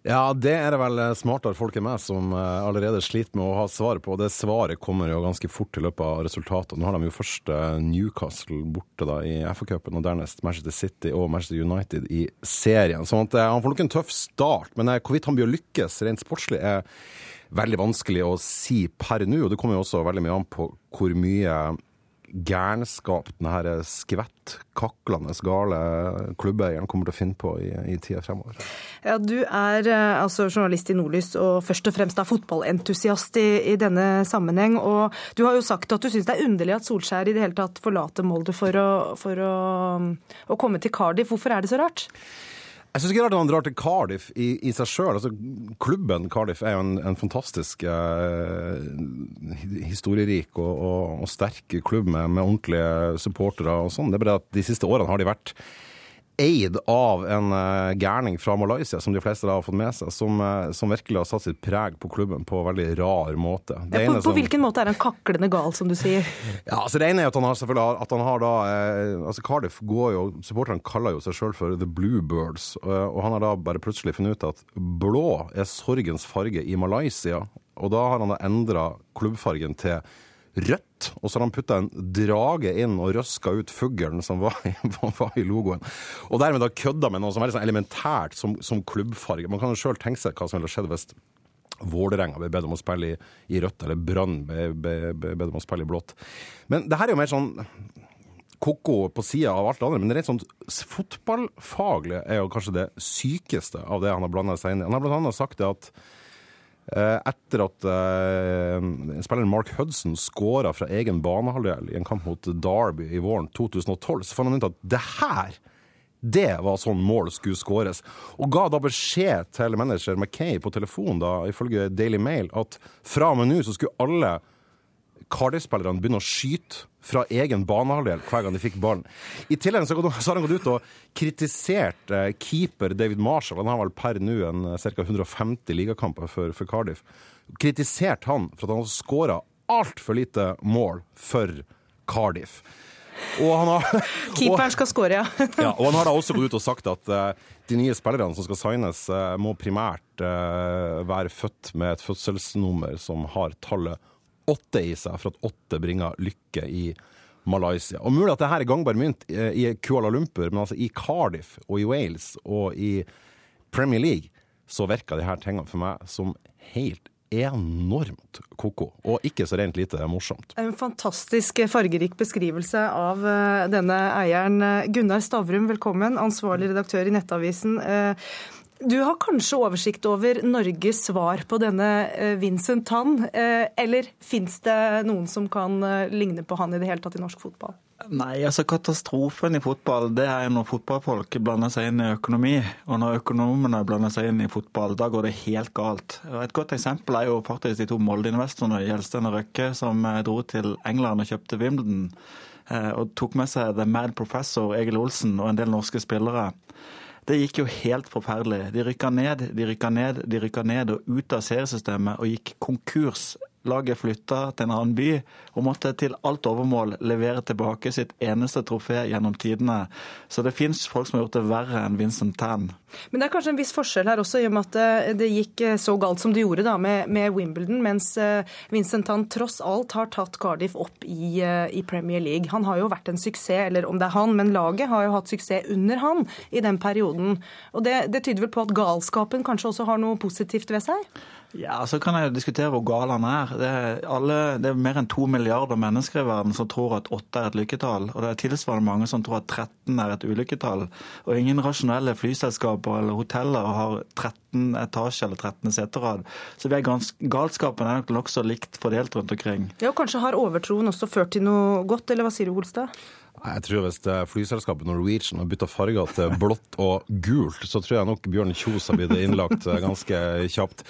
Ja, det er det vel smartere folk enn meg som eh, allerede sliter med å ha svaret på. Det svaret kommer jo ganske fort i løpet av resultatet. Nå har de jo først eh, Newcastle borte da i FA-cupen, og dernest Manchester City og Manchester United i serien. Sånn eh, han får nok en tøff start, men hvorvidt han blir å lykkes rent sportslig er veldig vanskelig å si per nå. Og det kommer jo også veldig mye an på hvor mye gærenskap denne skvett, kaklende gale klubbeieren kommer til å finne på i, i tida fremover. Ja, Du er eh, altså journalist i Nordlys og først og fremst er fotballentusiast i, i, denne sammenheng. og Du har jo sagt at du syns det er underlig at Solskjær i det hele tatt forlater Molde for å, for å, å komme til Cardiff. Hvorfor er det så rart? Jeg syns ikke det er rart han drar til Cardiff i, i seg sjøl. Altså, klubben Cardiff er jo en, en fantastisk eh, historierik og, og, og, sterk klubb med, med ordentlige supportere og sånn. Det er bare at de siste årene har de vært eid av en uh, gærning fra Malaysia, som de fleste har fått med seg, som, uh, som, virkelig har satt sitt preg på klubben på en veldig rar måte. Ja, på, på som, hvilken måte er han kaklende gal, som du sier? Ja, altså Det ene er at han har selvfølgelig at han har da uh, altså Cardiff går jo Supporterne kaller jo seg sjøl for The Bluebirds, og han har da bare plutselig funnet ut at blå er sorgens farge i Malaysia, og da har han da endra klubbfargen til rødt, og så har han putta en drage inn og røska ut fuglen som var i, var i, logoen. Og dermed da kødda med noe som er sånn elementært som, som klubbfarge. Man kan jo sjøl tenke seg hva som ville skjedd hvis Vålerenga ble bedt om å spille i, i rødt, eller Brann ble, ble, ble bedt om å spille i blått. Men det her er jo mer sånn ko-ko på sida av alt det andre, men rent sånn fotballfaglig er jo kanskje det sykeste av det han har blanda seg inn i. Han har blant annet sagt det at etter at uh, spilleren Mark Hudson skåra fra egen banehalvdel i en kamp mot Derby i våren 2012, så fant han ut at det her det var sånn mål skulle skåres. Og ga da beskjed til manager Mackay på telefon, da, ifølge Daily Mail, at fra og med nå så skulle alle Cardiff-spillerne begynne å skyte fra egen banehalvdel hver gang de fikk ballen. I tillegg så har han gått ut og kritisert eh, keeper David Marshall. Han har vel per nå en eh, ca. 150 ligakamper for, for, Cardiff. Kritisert han for at han har skåra altfor lite mål for Cardiff. Og han har, Keeperen skal skåre, ja. ja. Og han har da også gått ut og sagt at uh, de nye spillerne som skal signes, uh, må primært uh, være født med et fødselsnummer som har tallet åtte i seg for at åtte bringer lykke i Malaysia. Og Mulig at dette er gangbar mynt eh, i Kuala Lumpur, men altså i Cardiff og i Wales og i Premier League så virker de her tingene for meg som helt enormt ko-ko, og ikke så rent lite morsomt. En fantastisk fargerik beskrivelse av eh, denne eieren. Gunnar Stavrum, velkommen, ansvarlig redaktør i Nettavisen. Du har kanskje oversikt over Norges svar på denne eh, Vincent Tann, eh, eller fins det noen som kan eh, ligne på han i det hele tatt i norsk fotball? Nei, altså Katastrofen i fotball det er når fotballfolk blander seg inn i økonomi. Og når økonomene blander seg inn i fotball, da går det helt galt. Et godt eksempel er jo faktisk de to Molde-investorene Gjelsten og Røkke som dro til England og kjøpte Wimbledon. Og tok med seg The Mad Professor Egil Olsen og en del norske spillere. Det gikk jo helt forferdelig. De rykka ned, de rykka ned, de rykka ned og ut av seriesystemet og gikk konkurs Laget flytta til en annen by og måtte til alt overmål levere tilbake sitt eneste trofé gjennom tidene. Så det fins folk som har gjort det verre enn Vincent Tan. Men det er kanskje en viss forskjell her også, i og med at det gikk eh, så galt som det gjorde da med, med Wimbledon, mens eh, Vincent Tan tross alt har tatt Cardiff opp i, eh, i, Premier League. Han har jo vært en suksess, eller om det er han, men laget har jo hatt suksess under han i den perioden. Og det, det tyder vel på at galskapen kanskje også har noe positivt ved seg? Ja, Så kan jeg jo diskutere hvor gal han er. Det er, alle, det er mer enn to milliarder mennesker i verden som tror at åtte er et lykketall. Og det er tilsvarende mange som tror at 13 er et ulykketall. Og ingen rasjonelle flyselskaper eller hoteller har 13 etasje eller 13 seterad. Så gans, galskapen er nok nokså likt fordelt rundt omkring. Ja, og Kanskje har overtroen også ført til noe godt, eller hva sier du, Holstad? Jeg tror Hvis flyselskapet Norwegian har bytta farger til blått og gult, så tror jeg nok Bjørn Kjos har blitt innlagt ganske kjapt.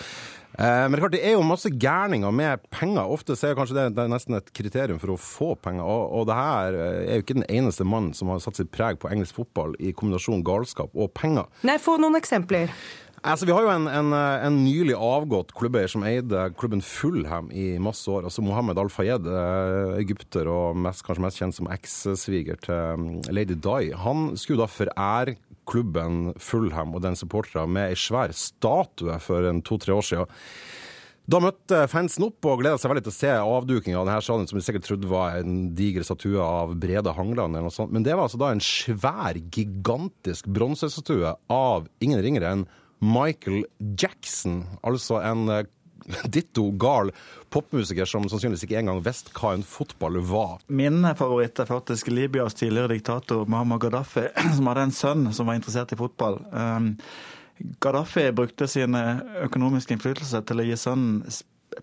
Eh, men det er klart, det er jo masse gærninger med penger. Ofte er kanskje det, det er nesten et kriterium for å få penger. Og, og det her er jo ikke den eneste mannen som har satt sitt preg på engelsk fotball i kombinasjon galskap og penger. Nei, Få noen eksempler. Altså, vi har jo en, en, en nylig avgått klubbeier som eide klubben Fulham i masse år. altså Mohammed Al-Fayed, eh, egypter og mest, kanskje mest kjent som ekssviger til mm, Lady Di. Han skulle da forære klubben Fulham og den supporterne med ei svær statue for en to-tre år siden. Da møtte fansen opp og gleda seg veldig til å se avdukinga av denne salen, som de sikkert trodde var en diger statue av Brede Hangland eller noe sånt. Men det var altså da en svær, gigantisk bronsestatue av ingen ringere enn Michael Jackson. Altså en eh, ditto gal popmusiker som sannsynligvis ikke engang visste hva en fotball var. Min favoritt er faktisk Libyas tidligere diktator Muhammad Gaddafi, som hadde en sønn som var interessert i fotball. Um, Gaddafi brukte sin økonomiske innflytelse til å gi sønnen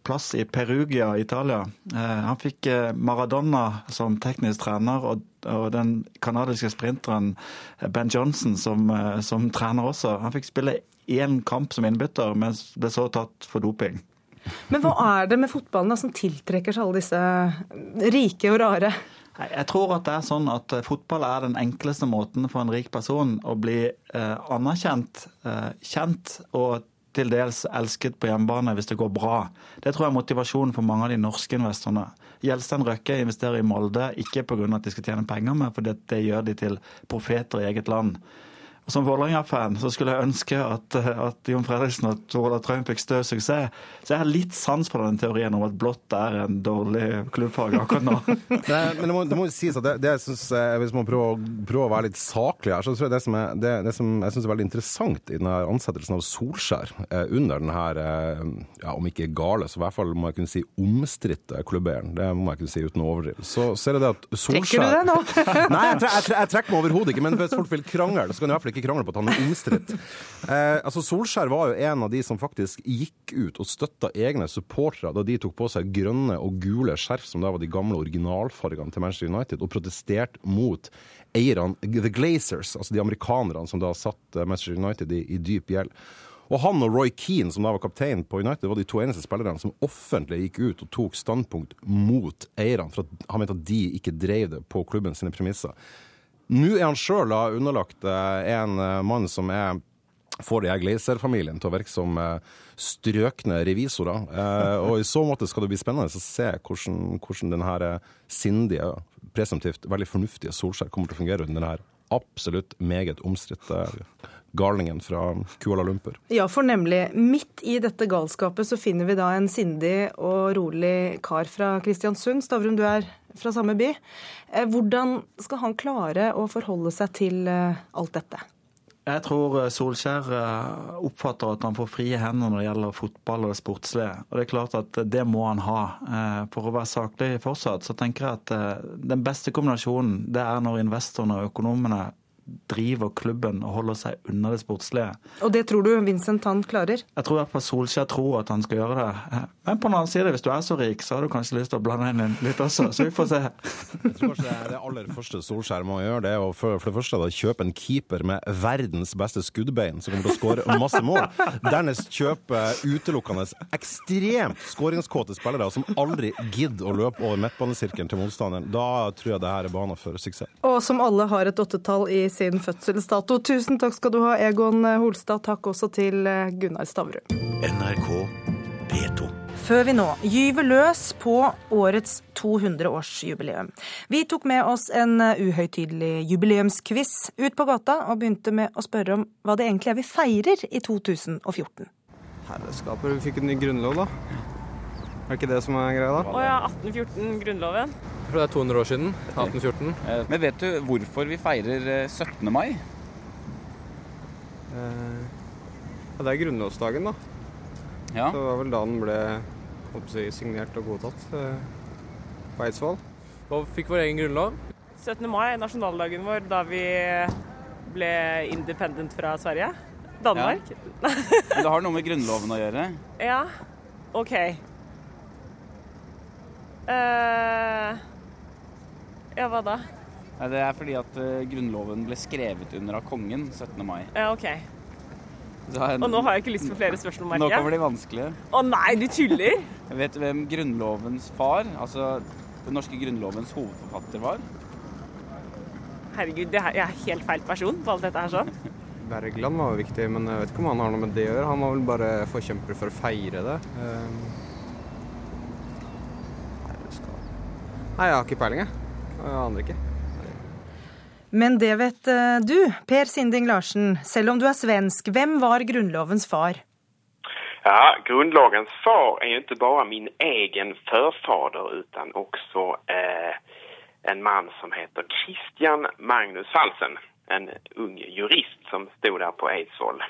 plass i Perugia Italia. Eh, han fikk eh, Maradona som teknisk trener, og den canadiske sprinteren Ben Johnson som, som, trener også. Han fikk spille én kamp som innbytter, men ble så tatt for doping. Men hva er det med fotballen da, som tiltrekker seg alle disse rike og rare? Jeg tror at det er sånn at eh, fotball er den enkleste måten for en rik person å bli eh, anerkjent, eh, kjent og til dels elsket på hjemmebane hvis det går bra. Det tror jeg er motivasjonen for mange av de norske investorene. Gjelstein Røkke investerer i Molde ikke pga. at de skal tjene penger, men fordi det gjør de til profeter i eget land. Som Vålerenga-fan så skulle jeg ønske at, at Jon Fredriksen og Tor Olav Trøim fikk stø suksess. Så jeg har litt sans for den teorien om at blått er en dårlig klubbfarge akkurat nå. Nei, men det må, det må sies at det, det jeg synes, Hvis man prøver, prøver, å være litt saklig her, så tror jeg det som, er, det, det som jeg synes er veldig interessant i denne ansettelsen av Solskjær eh, under denne her, eh, ja, om ikke gale, så i hvert fall må jeg kunne si omstridte klubbeieren. Det må jeg kunne si uten å overdrive. Så, så er det det at Solskjær Trekker du det nå? Nei, jeg, tre, jeg, jeg trekker meg overhodet ikke. Men hvis folk vil krangle, så kan de i hvert fall ikke krangle på at han er omstridt. Eh, altså Solskjær var jo en av de som faktisk gikk ut og støtta egne supportere da de tok på seg grønne og gule skjerf, som da var de gamle originalfargene til Manchester United, og protesterte mot eierne, The Glazers, altså de amerikanerne som da satt Manchester United i, i dyp gjeld. Og han og Roy Keane, som da var kaptein på United, var de to eneste spillerne som offentlig gikk ut og tok standpunkt mot eierne, for at han mente at de ikke drev det på klubben sine premisser. Nå er han sjøl underlagt en mann som er får de Glazer-familien til å virke som strøkne revisorer. Og i så måte skal det bli spennende å se hvordan, hvordan denne sindige, presumptivt veldig fornuftige Solskjær kommer til å fungere under denne her absolutt meget omstridte galningen fra Kuala Lumpur. Ja, for nemlig midt i dette galskapet så finner vi da en sindig og rolig kar fra Kristiansund. Stavrum, du er fra samme by. Hvordan skal han klare å forholde seg til alt dette? Jeg tror Solskjær oppfatter at han får frie hender når det gjelder fotball og det sportslige. Og det er klart at det må han ha. For å være saklig fortsatt, så tenker jeg at den beste kombinasjonen det er når investorene og økonomene driver klubben og holder seg unna det sportslige. Og det tror du Vincent han klarer? Jeg tror i hvert fall Solskjær tror at han skal gjøre det. Men på den annen side, hvis du er så rik, så har du kanskje lyst til å blande inn litt også. Så vi får se. Jeg tror kanskje det aller første Solskjær må gjøre, det er å for, for det første da, kjøpe en keeper med verdens beste skuddbein, som kommer til å skåre masse mål. Dernest kjøpe utelukkende ekstremt skåringskåte spillere som aldri gidder å løpe over midtbanesirkelen til motstanderen. Da tror jeg det her er banen for suksess. Og som alle har et åttetall i sin fødselsdato. Tusen takk skal du ha, Egon Holstad. Takk også til Gunnar Stavrum. NRK P2. Før vi nå gyver løs på årets 200-årsjubileum. Vi tok med oss en uhøytidelig jubileumsquiz ut på gata, og begynte med å spørre om hva det egentlig er vi feirer i 2014. Herreskaper, vi fikk en ny grunnlov, da. Er det ikke det som er greia, da? Å ja, 1814-grunnloven. For det er 200 år siden. 1814. Men vet du hvorfor vi feirer 17. mai? Eh, ja, det er grunnlovsdagen, da. Ja. Så det var vel da den ble jeg, signert og godtatt eh, på Eidsvoll. Og fikk vår egen grunnlov. 17. mai er nasjonaldagen vår da vi ble independent fra Sverige. Danmark. Ja. Men det har noe med Grunnloven å gjøre? Ja. OK. Uh, ja, hva da? Nei, det er fordi at uh, Grunnloven ble skrevet under av kongen 17. mai. Ja, OK. En... Og nå har jeg ikke lyst på flere spørsmål, merker jeg. Nå kommer de vanskelige. Å nei, du tuller! Vet du hvem Grunnlovens far, altså den norske Grunnlovens hovedforfatter, var? Herregud, jeg er helt feil person på alt dette her sånn. Bergland var jo viktig, men jeg vet ikke om han har noe med det å gjøre. Han var vel bare forkjemper for å feire det. Eh, Nei, det skal... Nei, jeg har ikke peiling, jeg. Jeg aner ikke. Men det vet eh, du, Per Sinding Larsen. Selv om du er svensk, hvem var Grunnlovens far? Ja, grundlagens far er jo ikke bare min egen førfader, utan også eh, en mann som heter Christian Magnus Falsen. En ung jurist som sto der på Eidsvoll.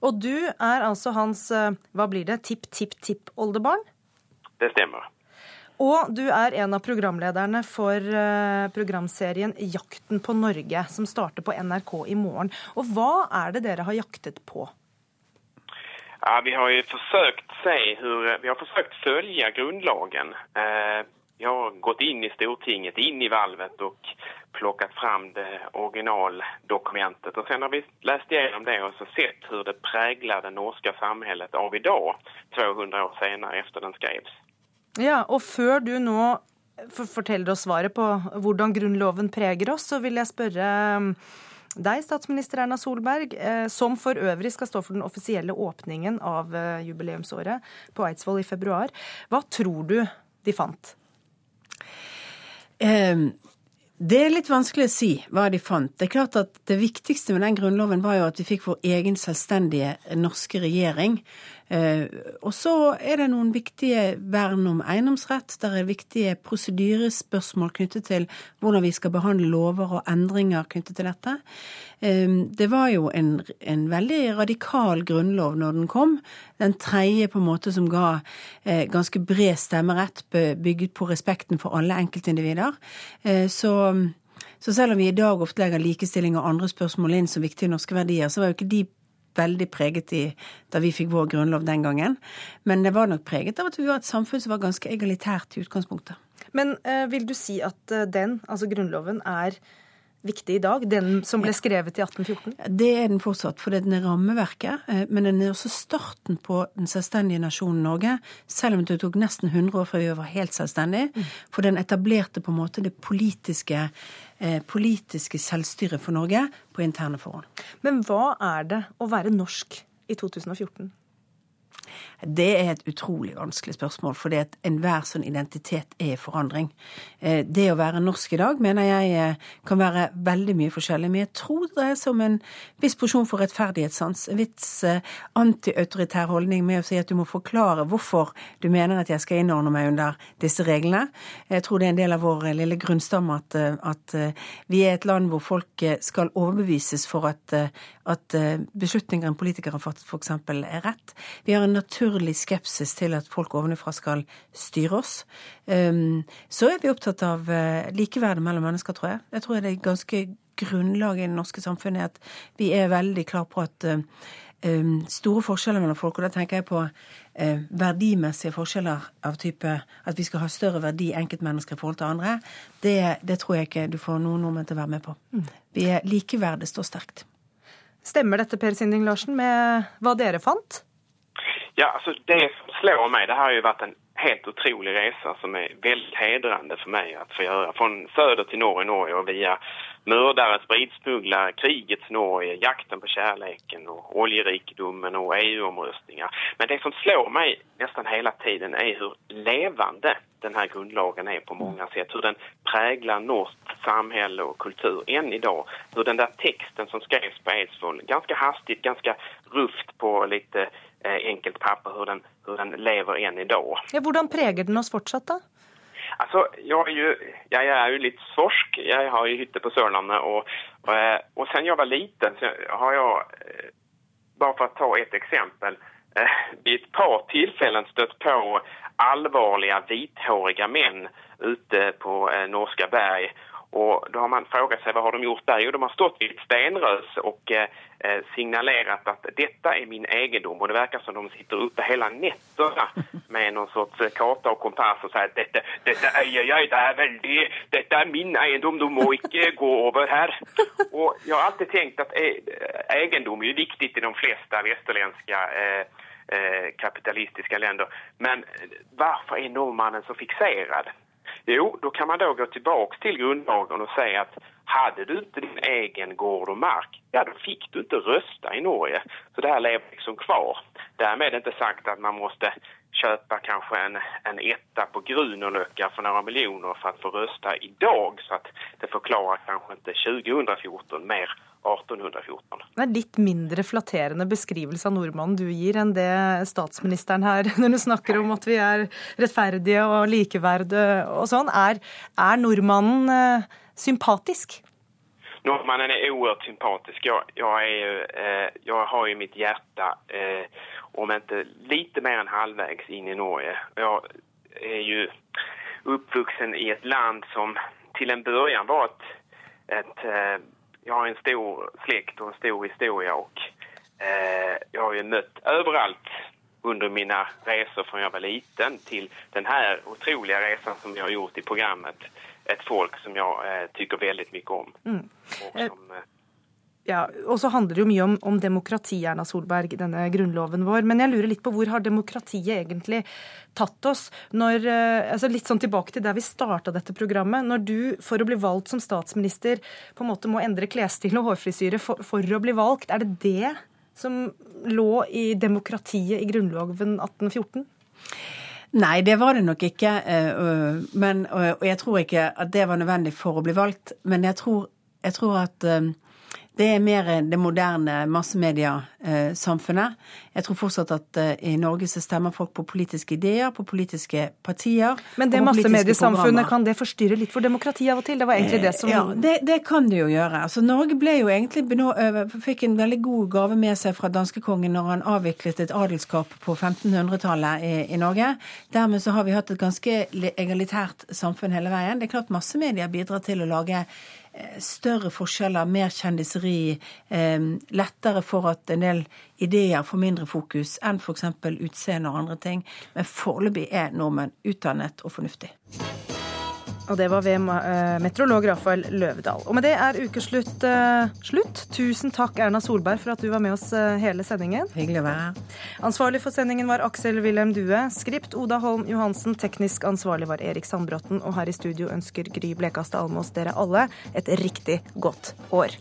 Og du er altså hans, eh, hva blir det, tipp-tipp-tipp-oldebarn? Det stemmer. Og du er en av programlederne for eh, programserien Jakten på Norge, som starter på NRK i morgen. Og hva er det dere har jaktet på? Ja, vi har jo forsøkt se hur, vi har forsøkt følge grunnlagen. Eh, vi har gått inn i Stortinget, inn i valvet og plukket fram det originaldokumentet. Og sen har vi lest gjennom det og så sett hur det preger det norske samhället av i dag, 200 år senere efter den skrevs. Ja, og før du nå forteller oss svaret på hvordan Grunnloven preger oss, så vil jeg spørre eh, deg, statsminister Erna Solberg, eh, som for øvrig skal stå for den offisielle åpningen av eh, jubileumsåret på Eidsvoll i februar. Hva tror du de fant? Ehm, Det er litt vanskelig å si hva de fant. Det er klart at det viktigste med den grunnloven var jo at vi fikk vår egen selvstendige norske regjering. Eh, og så er det noen viktige vern om eiendomsrett. Der er viktige prosedyrespørsmål knyttet til hvordan vi skal behandle lover og endringer knyttet til dette. Eh, det var jo en, en veldig radikal grunnlov når den kom. Den tredje på en måte som ga eh, ganske bred stemmerett, bygget på respekten for alle enkeltindivider. Så, så selv om vi i dag ofte legger likestilling og andre spørsmål inn som viktige norske verdier, så var jo ikke de veldig preget i da vi fikk vår grunnlov den gangen. Men det var nok preget av at vi var et samfunn som var ganske egalitært i utgangspunktet. Men eh, vil du si at eh, den, altså Grunnloven, er viktig i dag? Den som ble skrevet i 1814? Det er den fortsatt, for den er rammeverket. eh, Men den er også starten på den selvstendige nasjonen Norge, selv om det tok nesten 100 år før vi var helt selvstendige. For den etablerte på en måte det politiske, politiske selvstyret for Norge på interne forhold. Men hva er det å være norsk i 2014? Det er et utrolig vanskelig spørsmål, for enhver sånn identitet er i forandring. Eh, Det å være norsk i dag mener jeg eh, kan være veldig mye forskjellig, men jeg tror det dreier seg om en viss porsjon for rettferdighetssans, en viss eh, antiautoritær holdning med å si at du må forklare hvorfor du mener at jeg skal innordne meg under disse reglene. Jeg tror det er en del av vår lille grunnstamme at, at vi er et land hvor folk skal overbevises for at, at beslutninger en politiker har fattet f.eks. er rett. Vi har en naturlig skepsis til at folk ovenfra skal styre oss. Um, så er vi opptatt av uh, likeverdet mellom mennesker, tror jeg. Jeg tror det er ganske grunnlaget i det norske samfunnet at vi er veldig klar på at uh, um, store forskjeller mellom folk, og da tenker jeg på uh, verdimessige forskjeller av type at vi skal ha større verdi enkeltmennesker i forhold til andre, det, det tror jeg ikke du får noen nordmenn til å være med på. Vi er Likeverdet står sterkt. Stemmer dette, Per Sinding Larsen, med hva dere fant? Ja, altså det som slår meg, det har jo vært en helt utrolig resa som er veldig hedrande for meg å få gjøre. Fra sør til nord i Norge og via mordere, spritsmugglare, krigets Norge, jakten på kjærligheten og oljerikdommen og EU-omröstningar. Men det som slår meg nesten hele tiden er hvor levende denne grunnloven er på mange sett. Hvordan den preger norsk samfunn og kultur enn i dag. Hvordan den der texten som skrevs på Eidsvoll, ganske hastig, ganske rufft på lite eh, enkelt papper, hvordan, den lever än idag. Ja, hvordan preger den oss fortsatt, da? Altså, jeg er jo, jeg er jo litt svorsk. Jeg har jo hytte på Sørlandet. Og, og, eh, og sen jeg var liten så har jeg, eh, bare for å ta et eksempel, i et par tilfeller støtt på alvorlige hvithårige menn ute på norske norska berg. Och då har man frågat sig vad har de gjort där? Jo, de har stått vid ett stenrös och eh, eh, signalerat att detta är min egendom. Och det verkar som de sitter uppe hela nätterna med sorts eh, karta och kompass och säger att detta, detta eier jeg, det er veldig, detta är min egendom, du må ikke gå over här. Och jag har alltid tänkt att eh, egendom är ju viktigt i de flesta västerländska eh, eh, kapitalistiska länder. Men varför är norrmannen så fixerad? Jo, då kan man då gå tillbaka till grundlagen och säga att hade du inte din egen gård och mark, ja då fick du inte rösta i Norge. Så det här lever liksom kvar. Därmed inte sagt att man måste köpa kanske en, en etta på Grünerlöcka för några miljoner för att få rösta idag. Så att det förklarar kanske inte 2014, mer 1814. Det er litt mindre flatterende beskrivelse av nordmannen du gir enn det statsministeren her, når du snakker om at vi er rettferdige og likeverdige og sånn. Er, er nordmannen eh, sympatisk? Nordmannen er oerhört sympatisk. Jeg, jeg, är, ju, eh, jag har jo mitt hjerte, eh, om ikke litt mer enn halvveis inn i Norge. Jeg er jo oppvoksen i et land som til en begynnelse var et, ett eh, jag har en stor släkt och en stor historia och eh, jag har ju mött överallt under mina resor från jag var liten till den här otroliga resan som jag har gjort i programmet. Ett folk som jag eh, tycker väldigt mycket om. Mm. Och som, eh, Ja, og så handler det jo mye om, om demokrati, Erna Solberg, denne grunnloven vår. Men jeg lurer litt på hvor har demokratiet egentlig tatt oss? Når, eh, altså litt sånn tilbake til der vi starta dette programmet. Når du for å bli valgt som statsminister på en måte må endre klesstil og hårfrisyre for, for å bli valgt, er det det som lå i demokratiet i grunnloven 1814? Nei, det var det nok ikke. eh, Men, og jeg tror ikke at det var nødvendig for å bli valgt. Men jeg tror, jeg tror at eh, det er mer det moderne massemediasamfunnet. Jeg tror fortsatt at eh, i Norge så stemmer folk på politiske ideer, på politiske partier. Men det massemediesamfunnet, kan det forstyrre litt for demokratiet av og til? Det var egentlig det som Ja, det, det kan det jo gjøre. Altså, Norge ble jo egentlig fikk en veldig god gave med seg fra danskekongen når han avviklet et adelskap på 1500-tallet i, i Norge. Dermed så har vi hatt et ganske egalitært samfunn hele veien. Det er klart massemedia bidrar til å lage eh, større forskjeller, mer kjendiseri, eh, lettere for at en del ideer får mindre fokus enn f.eks. utseende og andre ting. Men foreløpig er nordmenn utdannet og fornuftig. Og det var ved eh, meteorolog Rafael Løvedal. Og med det er ukeslutt eh, slutt. Tusen takk, Erna Solberg, for at du var med oss eh, hele sendingen. Hyggelig å være her. Ansvarlig for sendingen var Aksel Wilhelm Due. Skript Oda Holm Johansen. Teknisk ansvarlig var Erik Sandbråten. Og her i studio ønsker Gry Blekastad Almås dere alle et riktig godt år.